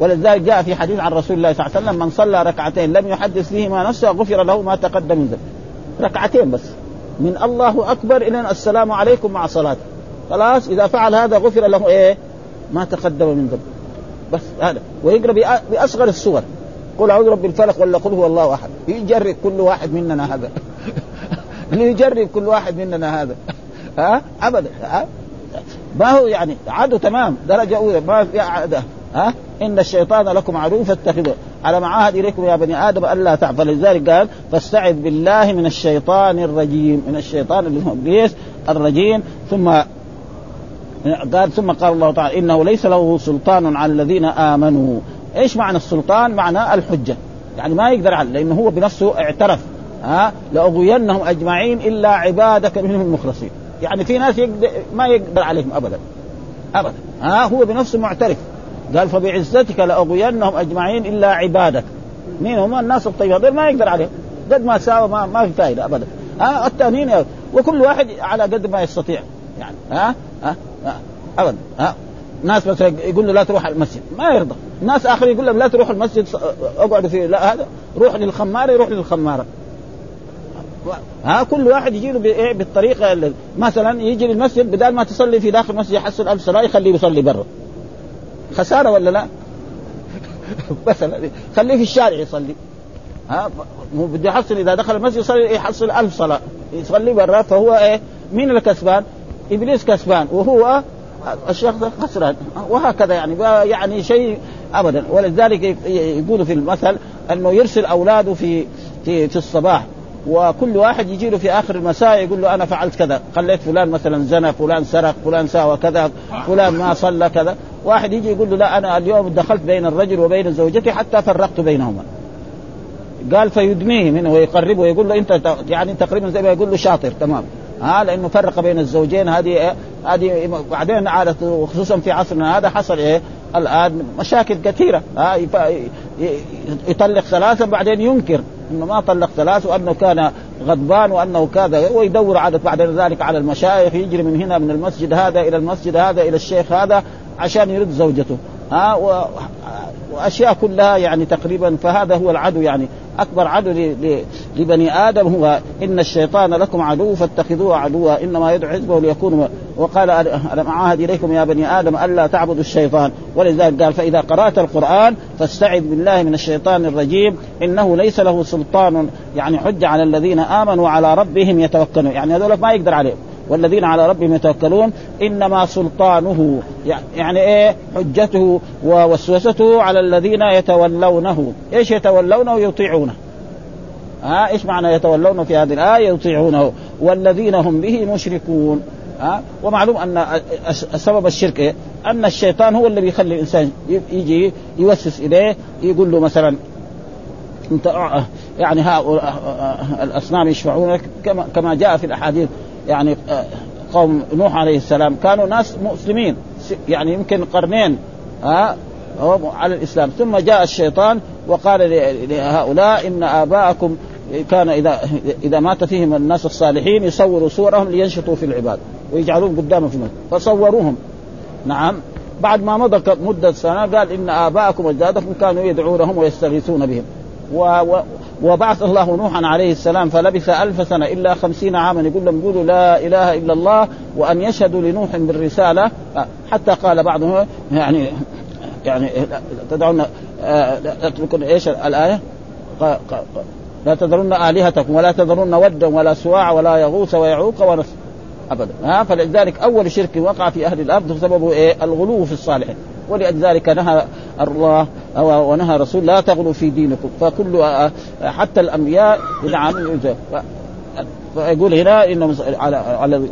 ولذلك جاء في حديث عن رسول الله صلى الله عليه وسلم من صلى ركعتين لم يحدث فيهما نفسه غفر له ما تقدم من ذنب. ركعتين بس. من الله أكبر إلى السلام عليكم مع صلاته خلاص إذا فعل هذا غفر له إيه؟ ما تقدم من ذنب. بس هذا. ويقرأ بأصغر الصور قل أعوذ برب الفلق ولا قل هو الله أحد. يجرب كل واحد مننا هذا. *laughs* يجرب كل واحد مننا هذا. ها؟ أبدا. ها؟ ما هو يعني عدو تمام. درجة أولى. ما في عادة. ها؟ إن الشيطان لكم عدو فاتخذوه. على معاهد إليكم يا بني آدم ألا تعفى لذلك قال فاستعذ بالله من الشيطان الرجيم من الشيطان اللي هو ابليس الرجيم. ثم قال ثم قال الله تعالى إنه ليس له سلطان على الذين آمنوا. إيش معنى السلطان؟ معنى الحجة. يعني ما يقدر عليه لأنه هو بنفسه اعترف ها؟ لأغوينهم أجمعين إلا عبادك منهم المخلصين. يعني في ناس يقدر ما يقدر عليهم ابدا. ابدا. ها؟ هو بنفسه معترف. قال فبعزتك لأغوينهم أجمعين إلا عبادك. مين هم؟ الناس الطيبين ما يقدر عليهم. قد ما ساوى ما, ما في فائده ابدا. ها؟ الثانيين وكل واحد على قد ما يستطيع. يعني ها؟ ها, ها؟ ابدا. ها؟ ناس مثلا يقول له لا تروح المسجد. ما يرضى. ناس اخرين يقول لهم لا تروح المسجد أقعدوا فيه. لا هذا روح للخمارة يروح للخمارة. ها؟ كل واحد يجي له بايه بالطريقة مثلا يجي للمسجد بدل ما تصلي في داخل المسجد يحصل ألف صلاة يخليه يصلي برا. خسارة ولا لا؟ مثلا خليه في الشارع يصلي. ها بده يحصل إذا دخل المسجد يصلي يحصل ألف صلاة. يصلي برا فهو إيه؟ مين الكسبان؟ إبليس كسبان وهو الشيخ خسران. وهكذا يعني يعني شيء ابدا. ولذلك يقولوا في المثل إنه يرسل أولاده في في في الصباح وكل واحد يجي له في آخر المساء يقول له أنا فعلت كذا. خليت فلان مثلا زنى فلان سرق فلان ساوى كذا فلان ما صلى كذا. واحد يجي يقول له لا أنا اليوم دخلت بين الرجل وبين زوجتي حتى فرقت بينهما. قال فيدميه منه ويقربه ويقول له أنت يعني تقريبا زي ما يقول له شاطر تمام. ها لأنه فرق بين الزوجين هذه هذه بعدين عادت وخصوصا في عصرنا هذا حصل إيه؟ الآن مشاكل كثيرة. ها يطلق ثلاثة بعدين ينكر إنه ما طلق ثلاث وأنه كان غضبان وأنه كذا ويدور عادة بعد ذلك على المشايخ يجري من هنا من المسجد هذا إلى المسجد هذا إلى الشيخ هذا. عشان يرد زوجته. ها وأشياء كلها يعني تقريبا فهذا هو العدو يعني. أكبر عدو لبني آدم هو إن الشيطان لكم عدو فاتخذوه عدوا إنما يدعو حزبه ليكونوا وقال ألم أعاهد إليكم يا بني آدم ألا تعبدوا الشيطان؟ ولذلك قال فإذا قرأت القرآن فاستعذ بالله من الشيطان الرجيم إنه ليس له سلطان يعني حج على الذين آمنوا وعلى ربهم يتوكلون. يعني هذول ما يقدر عليهم. والذين على ربهم يتوكلون إنما سلطانه يعني إيه؟ حجته ووسوسته على الذين يتولونه. إيش يتولونه؟ يطيعونه. ها؟ إيش معنى يتولونه في هذه الآية؟ يطيعونه. والذين هم به مشركون. ها؟ ومعلوم أن سبب الشرك إيه؟ أن الشيطان هو اللي بيخلي الإنسان يجي يوسوس إليه يقول له مثلا أنت يعني هؤلاء الأصنام يشفعونك كما كما جاء في الأحاديث. يعني آه، قوم نوح عليه السلام كانوا ناس مسلمين يعني يمكن قرنين ها على الإسلام. ثم جاء الشيطان وقال لهؤلاء إن آباءكم كان اذا إذا مات فيهم الناس الصالحين يصوروا صورهم لينشطوا في العباد ويجعلوهم قدامه في المسجد فصوروهم. نعم. بعد ما مضى مدة سنة قال إن آباءكم وأجدادكم كانوا يدعونهم ويستغيثون بهم. و و وبعث الله نوحا عليه السلام فلبث ألف سنة إلا خمسين عاما. يقول لهم قولوا لا إله إلا الله وأن يشهدوا لنوح بالرسالة. حتى قال بعضهم يعني يعني تدعون تتركون إيش الآية؟ لا تذرن آلهتكم ولا تذرن ودا ولا سواع ولا يغوث ويعوق ونصر أبدا. ها؟ فلذلك أول شرك وقع في أهل الأرض سببه إيه؟ الغلو في الصالحين. ولذلك نهى الله ونهى رسول لا تغلوا في دينكم. فكل حتى الأنبياء نعم فيقول هنا انه على على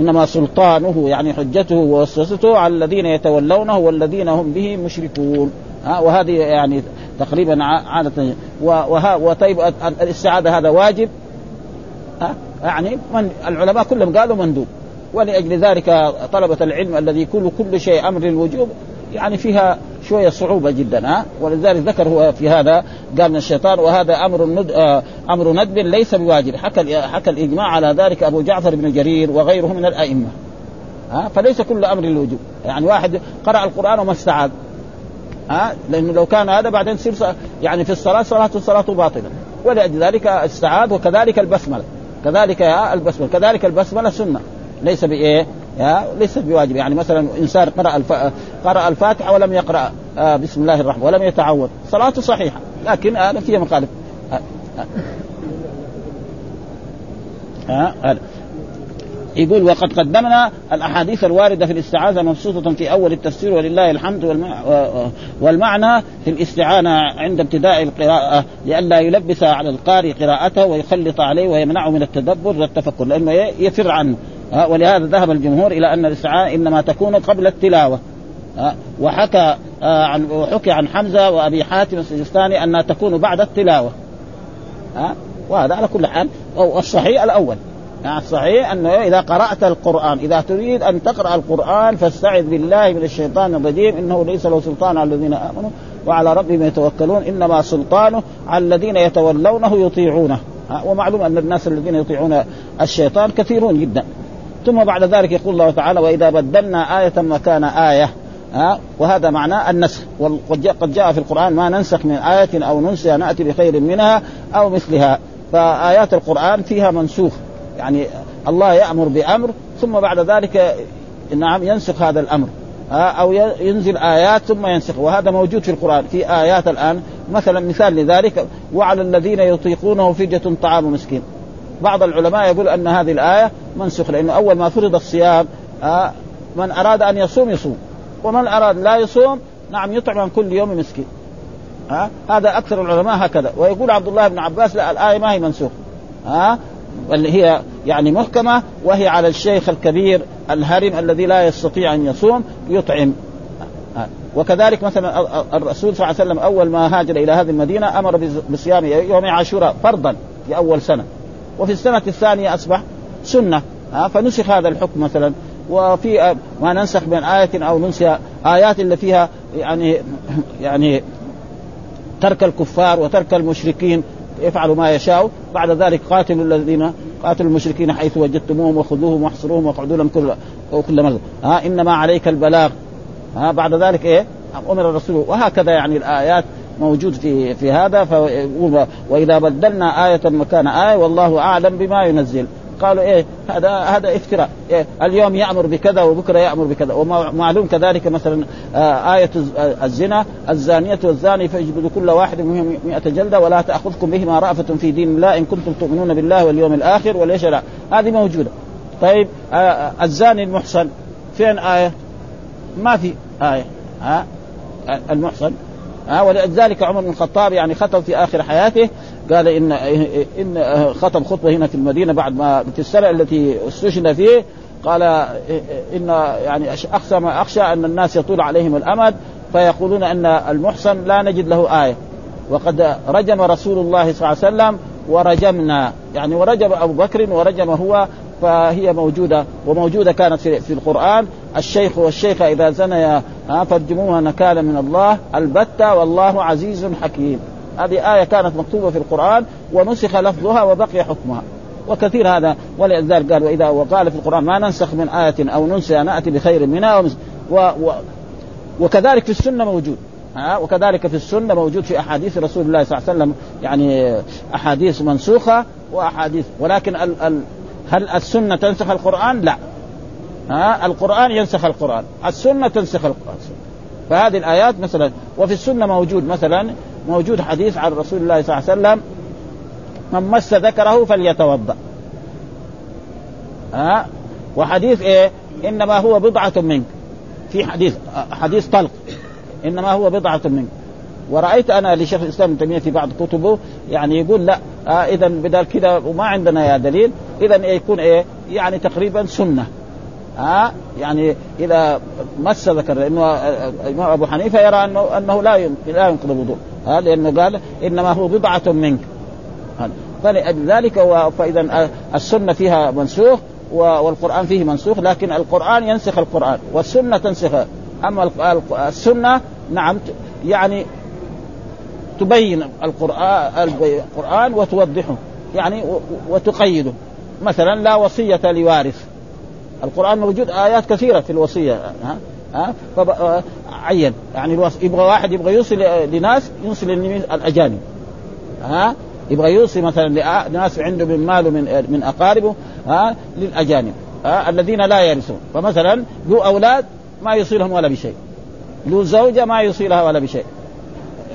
إنما سلطانه يعني حجته ووسوسته على الذين يتولونه والذين هم به مشركون. ها وهذه يعني تقريبا عادة. وها وطيب الاستعاذة هذا واجب؟ ها يعني من العلماء كلهم قالوا مندوب. ولأجل ذلك طلبة العلم الذي كل كل شيء أمر للوجوب يعني فيها شوية صعوبة جدا ها؟ ولذلك ذكر هو في هذا قال من الشيطان وهذا أمر ند آه أمر ندب ليس بواجب. حكى حكى الإجماع على ذلك أبو جعفر بن جرير وغيره من الأئمة ها؟ فليس كل أمر للوجوب. يعني واحد قرأ القرآن وما استعاذ ها؟ لأنه لو كان هذا بعدين يصير يعني في الصلاة صلاة الصلاه باطلة. ولأجل ذلك استعاذ وكذلك البسملة كذلك يا البسملة كذلك البسملة سنة. ليس بإيه؟ ليس بواجب يعني مثلا إنسان قرأ الف... قرأ الفاتحة ولم يقرأ آه بسم الله الرحمن ولم يتعوذ صلاته صحيحة لكن هذا آه فيها مخالف آه آه. آه. يقول وقد قدمنا الأحاديث الواردة في الاستعاذة مبسوطة في أول التفسير ولله الحمد والمعنى في الاستعانة عند ابتداء القراءة لئلا يلبس على القارئ قراءته ويخلط عليه ويمنعه من التدبر والتفكر لأنه يفر عنه ولهذا ذهب الجمهور إلى أن الاستعانة إنما تكون قبل التلاوة. وحكى عن وحكي عن حمزة وأبي حاتم السجستاني أنها تكون بعد التلاوة. وهذا على كل حال. والصحيح الأول. يعني الصحيح أنه إذا قرأت القرآن إذا تريد أن تقرأ القرآن فاستعذ بالله من الشيطان الرجيم إنه ليس له سلطان على الذين آمنوا وعلى ربهم يتوكلون إنما سلطانه على الذين يتولونه يطيعونه. ومعلوم أن الناس الذين يطيعون الشيطان كثيرون جدا. ثم بعد ذلك يقول الله تعالى وإذا بدلنا آية مكان آية. ها؟ وهذا معناه النسخ. وقد جاء في القرآن ما ننسخ من آية أو ننسها نأتي بخير منها أو مثلها. فآيات القرآن فيها منسوخ. يعني الله يأمر بأمر ثم بعد ذلك نعم ينسخ هذا الأمر. أو ينزل آيات ثم ينسخ. وهذا موجود في القرآن في آيات الآن. مثلا مثال لذلك وعلى الذين يطيقونه فدية طعام مسكين. بعض العلماء يقول أن هذه الآية منسوخ لأنه أول ما فرض الصيام من أراد أن يصوم يصوم ومن أراد لا يصوم نعم يطعم عن كل يوم مسكين. ها هذا أكثر العلماء هكذا. ويقول عبد الله بن عباس لا الآية ما هي منسوخ ها بل هي يعني محكمة وهي على الشيخ الكبير الهرم الذي لا يستطيع أن يصوم يطعم. وكذلك مثلا الرسول صلى الله عليه وسلم أول ما هاجر إلى هذه المدينة أمر بصيام يوم عاشوراء فرضا في أول سنة. وفي السنة الثانية أصبح سنة فنسخ هذا الحكم مثلا. وفي ما ننسخ من آية أو ننسى آيات اللي فيها يعني يعني ترك الكفار وترك المشركين يفعلوا ما يشاء. بعد ذلك قاتلوا الذين قاتلوا المشركين حيث وجدتموهم وخذوهم واحصروهم واقعدوا لهم كل كل ها إنما عليك البلاغ. ها بعد ذلك إيه؟ أمر الرسول. وهكذا يعني الآيات موجود في في هذا فيقول وإذا بدلنا آية مكان آية والله أعلم بما ينزل. قالوا إيه هذا هذا افتراء. إيه اليوم يأمر بكذا وبكرة يأمر بكذا. ومعلوم كذلك مثلا آه آية الزنا الزانية والزاني فاجلدوا كل واحد منهم 100 جلدة ولا تأخذكم بهما رأفة في دين الله إن كنتم تؤمنون بالله واليوم الآخر وليش لا؟ هذه موجودة. طيب آه الزاني المحصن فين آية؟ ما في آية. ها؟ آه المحصن. ها ولذلك عمر بن الخطاب يعني خطب في آخر حياته قال ان إن خطب خطبة هنا في المدينة بعد ما في السنة التي استشهد فيه قال إن يعني اخشى ما أخشى أن الناس يطول عليهم الأمد فيقولون أن المحصن لا نجد له آية. وقد رجم رسول الله صلى الله عليه وسلم ورجمنا يعني ورجم أبو بكر ورجم هو فهي موجودة وموجودة كانت في, في القرآن. الشيخ والشيخة إذا زنيا ها فارجموها نكالا من الله. البتة والله عزيز حكيم. هذه آية كانت مكتوبة في القرآن ونسخ لفظها وبقي حكمها. وكثير هذا ولذلك قال وإذا وقال في القرآن ما ننسخ من آية أو ننسى ناتي بخير منها و و وكذلك في السنة موجود. ها وكذلك في السنة موجود في أحاديث رسول الله صلى الله عليه وسلم. يعني أحاديث منسوخة وأحاديث ولكن ال ال هل السنة تنسخ القرآن؟ لا. ها؟ القرآن ينسخ القرآن، السنة تنسخ القرآن. فهذه الآيات مثلا وفي السنة موجود مثلا موجود حديث عن رسول الله صلى الله عليه وسلم من مس ذكره فليتوضأ. ها؟ وحديث إيه؟ إنما هو بضعة منك. في حديث حديث طلق. إنما هو بضعة منك. ورأيت أنا لشيخ الإسلام ابن تيمية في بعض كتبه يعني يقول لا آه اذا بدل كذا وما عندنا يا دليل اذا يكون إيه؟ يعني تقريبا سنة. ها آه يعني إذا مس ذكر لأنه الامام أبو حنيفة يرى أنه أنه لا لا ينقض الوضوء. ها لأنه قال إنما هو بضعة منك. فلذلك فإذا السنة فيها منسوخ والقرآن فيه منسوخ لكن القرآن ينسخ القرآن والسنة تنسخ أما السنة نعم يعني تبين القران القرآن وتوضحه يعني وتقيده. مثلا لا وصية لوارث. القرآن موجود آيات كثيرة في الوصية ها؟ ها؟ عين. يعني يبغى واحد يبغى يوصي لناس يوصي الأجانب ها؟ يبغى يوصي مثلا لناس عنده من ماله من من أقاربه ها؟ للأجانب ها؟ الذين لا يرثون. فمثلا له أولاد ما يوصي لهم ولا بشيء. له زوجة ما يوصي لها ولا بشيء.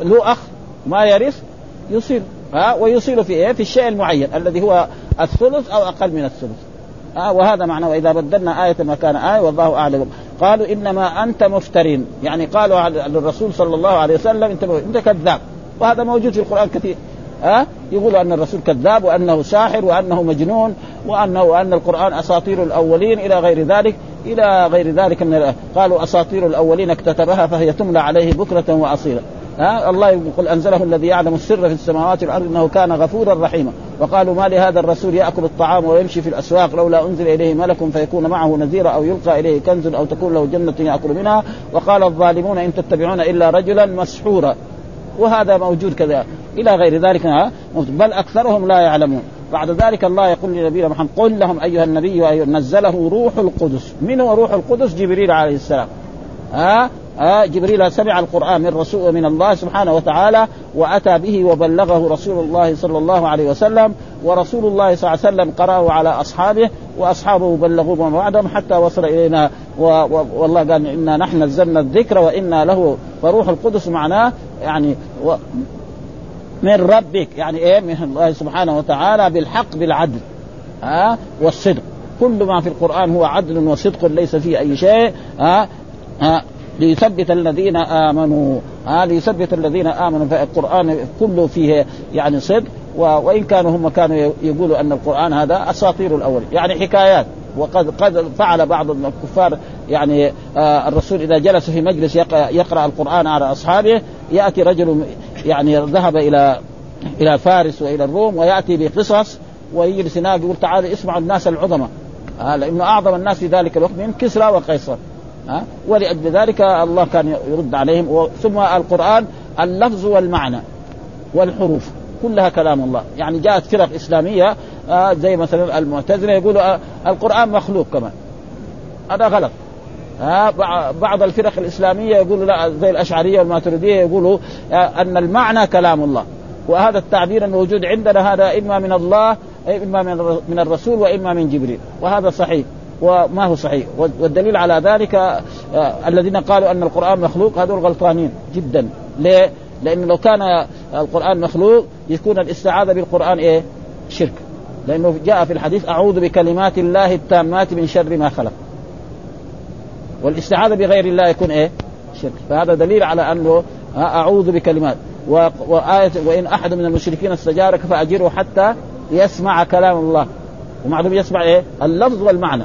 له أخ ما يرث يصير ها ويصيل في إيه؟ في الشيء المعين الذي هو الثلث أو أقل من الثلث. ها وهذا معناه وإذا بدلنا آية مكان آية والله أعلم. قالوا إنما أنت مفترين. يعني قالوا للرسول صلى الله عليه وسلم أنت أنت كذاب. وهذا موجود في القرآن كثير. ها يقولوا أن الرسول كذاب وأنه ساحر وأنه مجنون وأنه وأن القرآن أساطير الأولين إلى غير ذلك إلى غير ذلك من قالوا أساطير الأولين اكتتبها فهي تملى عليه بكرة وأصيلا. ها؟ الله يقول أنزله الذي يعلم السر في السماوات والأرض إنه كان غفورا رحيما. وقالوا ما لهذا الرسول يأكل الطعام ويمشي في الأسواق لولا أنزل إليه ملك فيكون معه نذيرا أو يلقى إليه كنز أو تكون له جنة يأكل منها. وقال الظالمون إن تتبعون إلا رجلا مسحورا. وهذا موجود كذا. إلى غير ذلك بل أكثرهم لا يعلمون. بعد ذلك الله يقول لنبينا محمد قل لهم أيها النبي أيها نزله روح القدس. من هو روح القدس؟ جبريل عليه السلام. ها؟ آه جبريل سمع القرآن من رسول من الله سبحانه وتعالى وأتى به وبلغه رسول الله صلى الله عليه وسلم ورسول الله صلى الله عليه وسلم قرأه على أصحابه وأصحابه بلغوه ما بعدهم حتى وصل إلينا و و والله قال إنا نحن نزلنا الذكر وإنا له وروح القدس معناه يعني و من ربك يعني إيه؟ من الله سبحانه وتعالى بالحق بالعدل ها والصدق. كل ما في القرآن هو عدل وصدق ليس فيه أي شيء ها ها ليثبت الذين آمنوا. ها ليثبت الذين آمنوا. فالقرآن كله فيه يعني صدق. وإن كانوا هم كانوا يقولوا أن القرآن هذا أساطير الأول. يعني حكايات. وقد قد فعل بعض الكفار يعني آه الرسول إذا جلس في مجلس يقرا القرآن على أصحابه يأتي رجل يعني ذهب إلى إلى فارس وإلى الروم ويأتي بقصص ويجلس هناك يقول تعالوا اسمعوا الناس العظماء آه لأنه أعظم الناس في ذلك الوقت من كسرى وقيصر. ها؟ آه ولأجل ذلك الله كان يرد عليهم. ثم القرآن اللفظ والمعنى والحروف كلها كلام الله. يعني جاءت فرق إسلامية آه زي مثلا المعتزلة يقولوا آه القرآن مخلوق كمان هذا غلط. ها؟ بعض الفرق الإسلامية يقولوا لا زي الأشعرية والماتريدية يقولوا أن المعنى كلام الله. وهذا التعبير الموجود عندنا هذا إما من الله إما من الرسول وإما من جبريل. وهذا صحيح. وما هو صحيح. والدليل على ذلك الذين قالوا أن القرآن مخلوق هذول غلطانين جدا. ليه؟ لأنه لو كان القرآن مخلوق يكون الاستعاذة بالقرآن إيه؟ شرك. لأنه جاء في الحديث أعوذ بكلمات الله التامات من شر ما خلق. والاستعاذة بغير الله يكون إيه؟ شرك. فهذا دليل على أنه أعوذ بكلمات. وآية وإن أحد من المشركين استجارك فأجره حتى يسمع كلام الله. ومعلوم يسمع إيه؟ اللفظ والمعنى.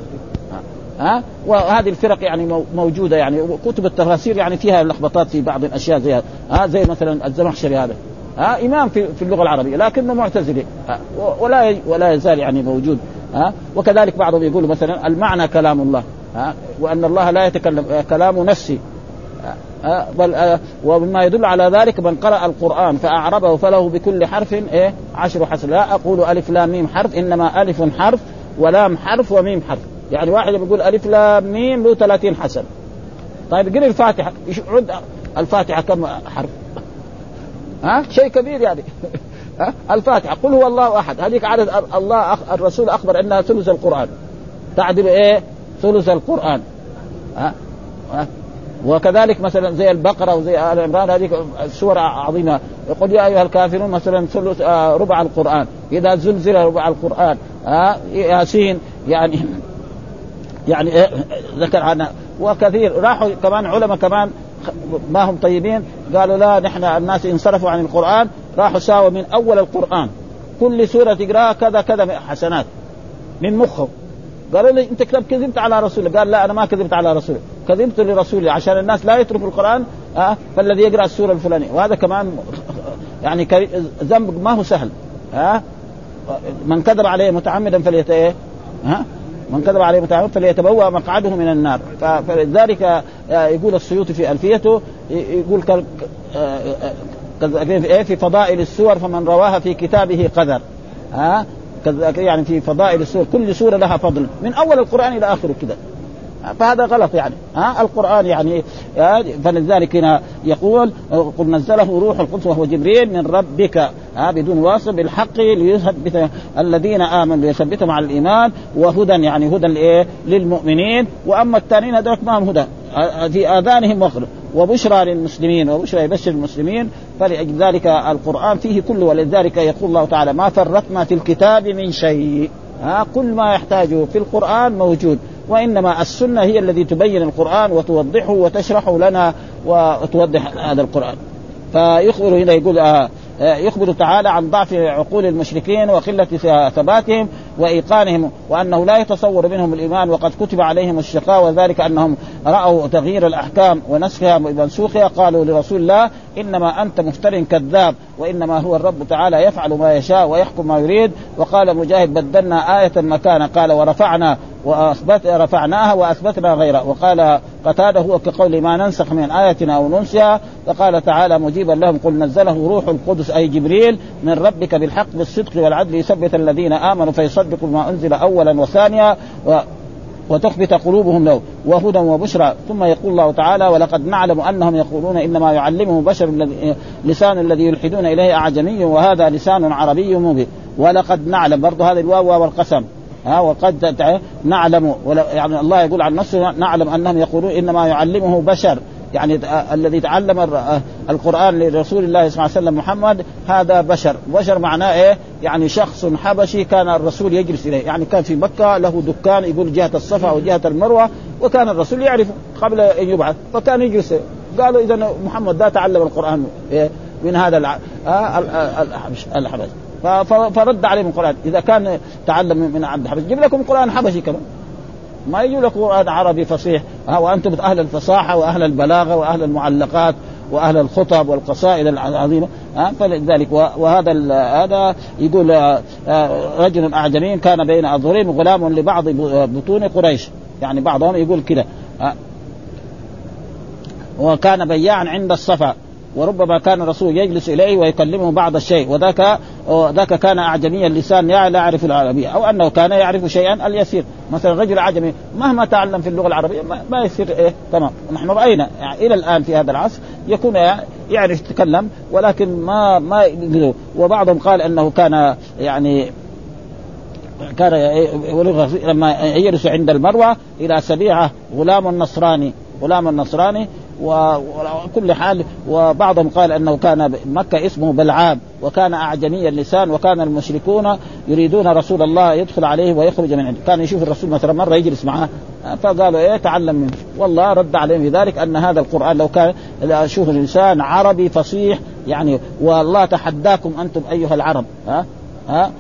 ها؟ وهذه الفرق يعني موجودة يعني. كتب التفاسير يعني فيها لخبطات في بعض الأشياء زي ها؟ زي مثلا الزمخشري هذا. ها؟ إمام في, في اللغة العربية لكنه معتزلي. ولا ولا يزال يعني موجود. ها؟ وكذلك بعضهم يقول مثلا المعنى كلام الله. ها؟ وأن الله لا يتكلم كلام نفسي. بل ومما يدل على ذلك من قرأ القرآن فأعربه فله بكل حرف إيه؟ عشر حسن لا أقول ألف لام ميم حرف إنما ألف حرف ولام حرف وميم حرف. يعني واحد يقول ألف لام ميم له 30 حسن. طيب قري الفاتحة. عد الفاتحة كم حرف؟ ها؟ شيء كبير يعني. *laughs* ها؟ الفاتحة. قل هو الله أحد. هذيك عدد الله أخ... الرسول أخبر أنها ثلث القرآن. تعدل إيه؟ ثلث القرآن. ها؟ ها؟ وكذلك مثلا زي البقرة وزي آل عمران هذه سور عظيمة. يقول يا أيها الكافرون مثلا ثلث آه ربع القرآن. إذا زلزل ربع القرآن. آه ياسين يعني *laughs* يعني إيه ذكر عنها وكثير. راحوا كمان علماء كمان ما هم طيبين. قالوا لا نحن الناس انصرفوا عن القرآن راحوا ساووا من أول القرآن. كل سورة تقرأها كذا كذا حسنات. من مخه قالوا لي أنت كذبت على رسولك. قال لا أنا ما كذبت على رسولي كذبت لرسولي عشان الناس لا يتركوا القرآن آه فالذي يقرأ السورة الفلانية. وهذا كمان يعني ذنب ما هو سهل ها آه. من كذب عليه متعمدا فليت إيه ها من كذب عليه متعمدا فليتبوأ مقعده من النار. فلذلك يقول السيوطي في ألفيته يقول في فضائل السور فمن رواها في كتابه قذر ها يعني في فضائل السور كل سورة لها فضل من أول القرآن إلى آخره كذا فهذا غلط يعني. ها؟ القرآن يعني فلذلك هنا يقول قل نزله روح القدس وهو جبريل من ربك ها؟ بدون واسطة بالحق ليثبت الذين آمنوا ليثبتهم على الإيمان وهدى يعني هدى لإيه؟ للمؤمنين. وأما الثانيين هذول ما هم هدى. في آذانهم وقر وبشرى للمسلمين وبشرى يبشر المسلمين. فلذلك القرآن فيه كل ولذلك يقول الله تعالى ما فرطنا في الكتاب من شيء. ها؟ كل ما يحتاجه في القرآن موجود. وإنما السنة هي التي تبين القرآن وتوضحه وتشرحه لنا وتوضح هذا القرآن. فيخبر هنا يقول آه يخبر تعالى عن ضعف عقول المشركين وقلة ثباتهم وإيقانهم وأنه لا يتصور منهم الإيمان وقد كتب عليهم الشقاء وذلك أنهم رأوا تغيير الأحكام ونسخها ومنسوخها قالوا لرسول الله إنما أنت مفتر كذاب وإنما هو الرب تعالى يفعل ما يشاء ويحكم ما يريد وقال مجاهد بدلنا آية مكان قال ورفعنا واثبت رفعناها واثبتنا غيرها. وقال قتاده هو كقول ما ننسخ من آية أو ننسها. وقال تعالى مجيبا لهم قل نزله روح القدس أي جبريل من ربك بالحق بالصدق والعدل يثبت الذين آمنوا. فيصدقوا ما أنزل أولا وثانيا و وتخبت قلوبهم له وهدى وبشرى. ثم يقول الله تعالى ولقد نعلم أنهم يقولون إنما يعلمه بشر لسان الذي يلحدون إليه أعجمي وهذا لسان عربي مبين. ولقد نعلم برضه هذه الواو والقسم. ها وقد نعلم يعني الله يقول عن نفسه نعلم أنهم يقولون إنما يعلمه بشر. يعني الذي تعلم القرآن لرسول الله صلى الله عليه وسلم محمد هذا بشر. بشر معناه إيه؟ يعني شخص حبشي كان الرسول يجلس إليه. يعني كان في مكة له دكان يقول جهة الصفا وجهه المروة وكان الرسول يعرفه قبل أن يبعث فكان يجلس. قالوا اذا محمد ده تعلم القرآن إيه من هذا الحبش فرد عليهم القرآن. إذا كان تعلم من عبد الحبش جيب لكم قرآن حبشي كمان. ما يجي لك قرآن عربي فصيح. وأنتم أهل الفصاحة وأهل البلاغة وأهل المعلقات وأهل الخطب والقصائد العظيمة. ها فلذلك وهذا هذا يقول رجل أعجمي كان بين أظهرين غلام لبعض بطون قريش. يعني بعضهم يقول كذا وكان بياعا عند الصفا. وربما كان الرسول يجلس إليه ويكلمه بعض الشيء. وذاك ذاك كان أعجمي اللسان لا يعرف العربية. أو أنه كان يعرف شيئا اليسير. مثلا رجل أعجمي مهما تعلم في اللغة العربية ما يصير إيه تمام. نحن رأينا يعني إلى الآن في هذا العصر يكون يعرف يتكلم ولكن ما ما وبعضهم قال أنه كان يعني كان لما يجلس عند المروة إلى سبيعة غلام نصراني غلام نصراني وكل حال وبعضهم قال أنه كان مكة اسمه بلعام وكان اعجمي اللسان وكان المشركون يريدون رسول الله يدخل عليه ويخرج من عنده. كان يشوف الرسول مثلا مرة يجلس معه فقالوا إيه تعلم منه. والله رد عليهم بذلك أن هذا القرآن لو كان شوف الإنسان عربي فصيح يعني والله تحداكم أنتم أيها العرب. ها؟ ها؟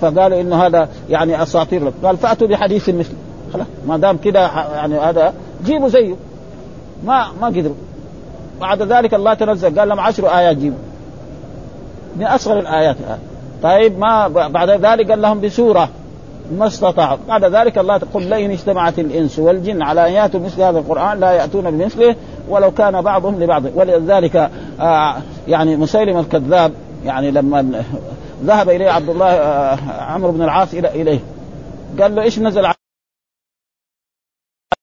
فقالوا إنه هذا يعني أساطير. قال فأتوا بحديث مثل. خلاص ما دام كده يعني هذا جيبوا زيه. ما ما قدروا. بعد ذلك الله تنزل قال لهم عشر آيات جيبوا. من أصغر الآيات طيب ما بعد ذلك قال لهم بسورة. ما استطاعوا. بعد ذلك الله تقول لئن اجتمعت الإنس والجن على أن يأتوا مثل هذا القرآن لا يأتون بمثله ولو كان بعضهم لبعض. ولذلك آه يعني مسيلم الكذاب يعني لما ذهب إليه عبد الله آه عمرو بن العاص إليه. قال له إيش نزل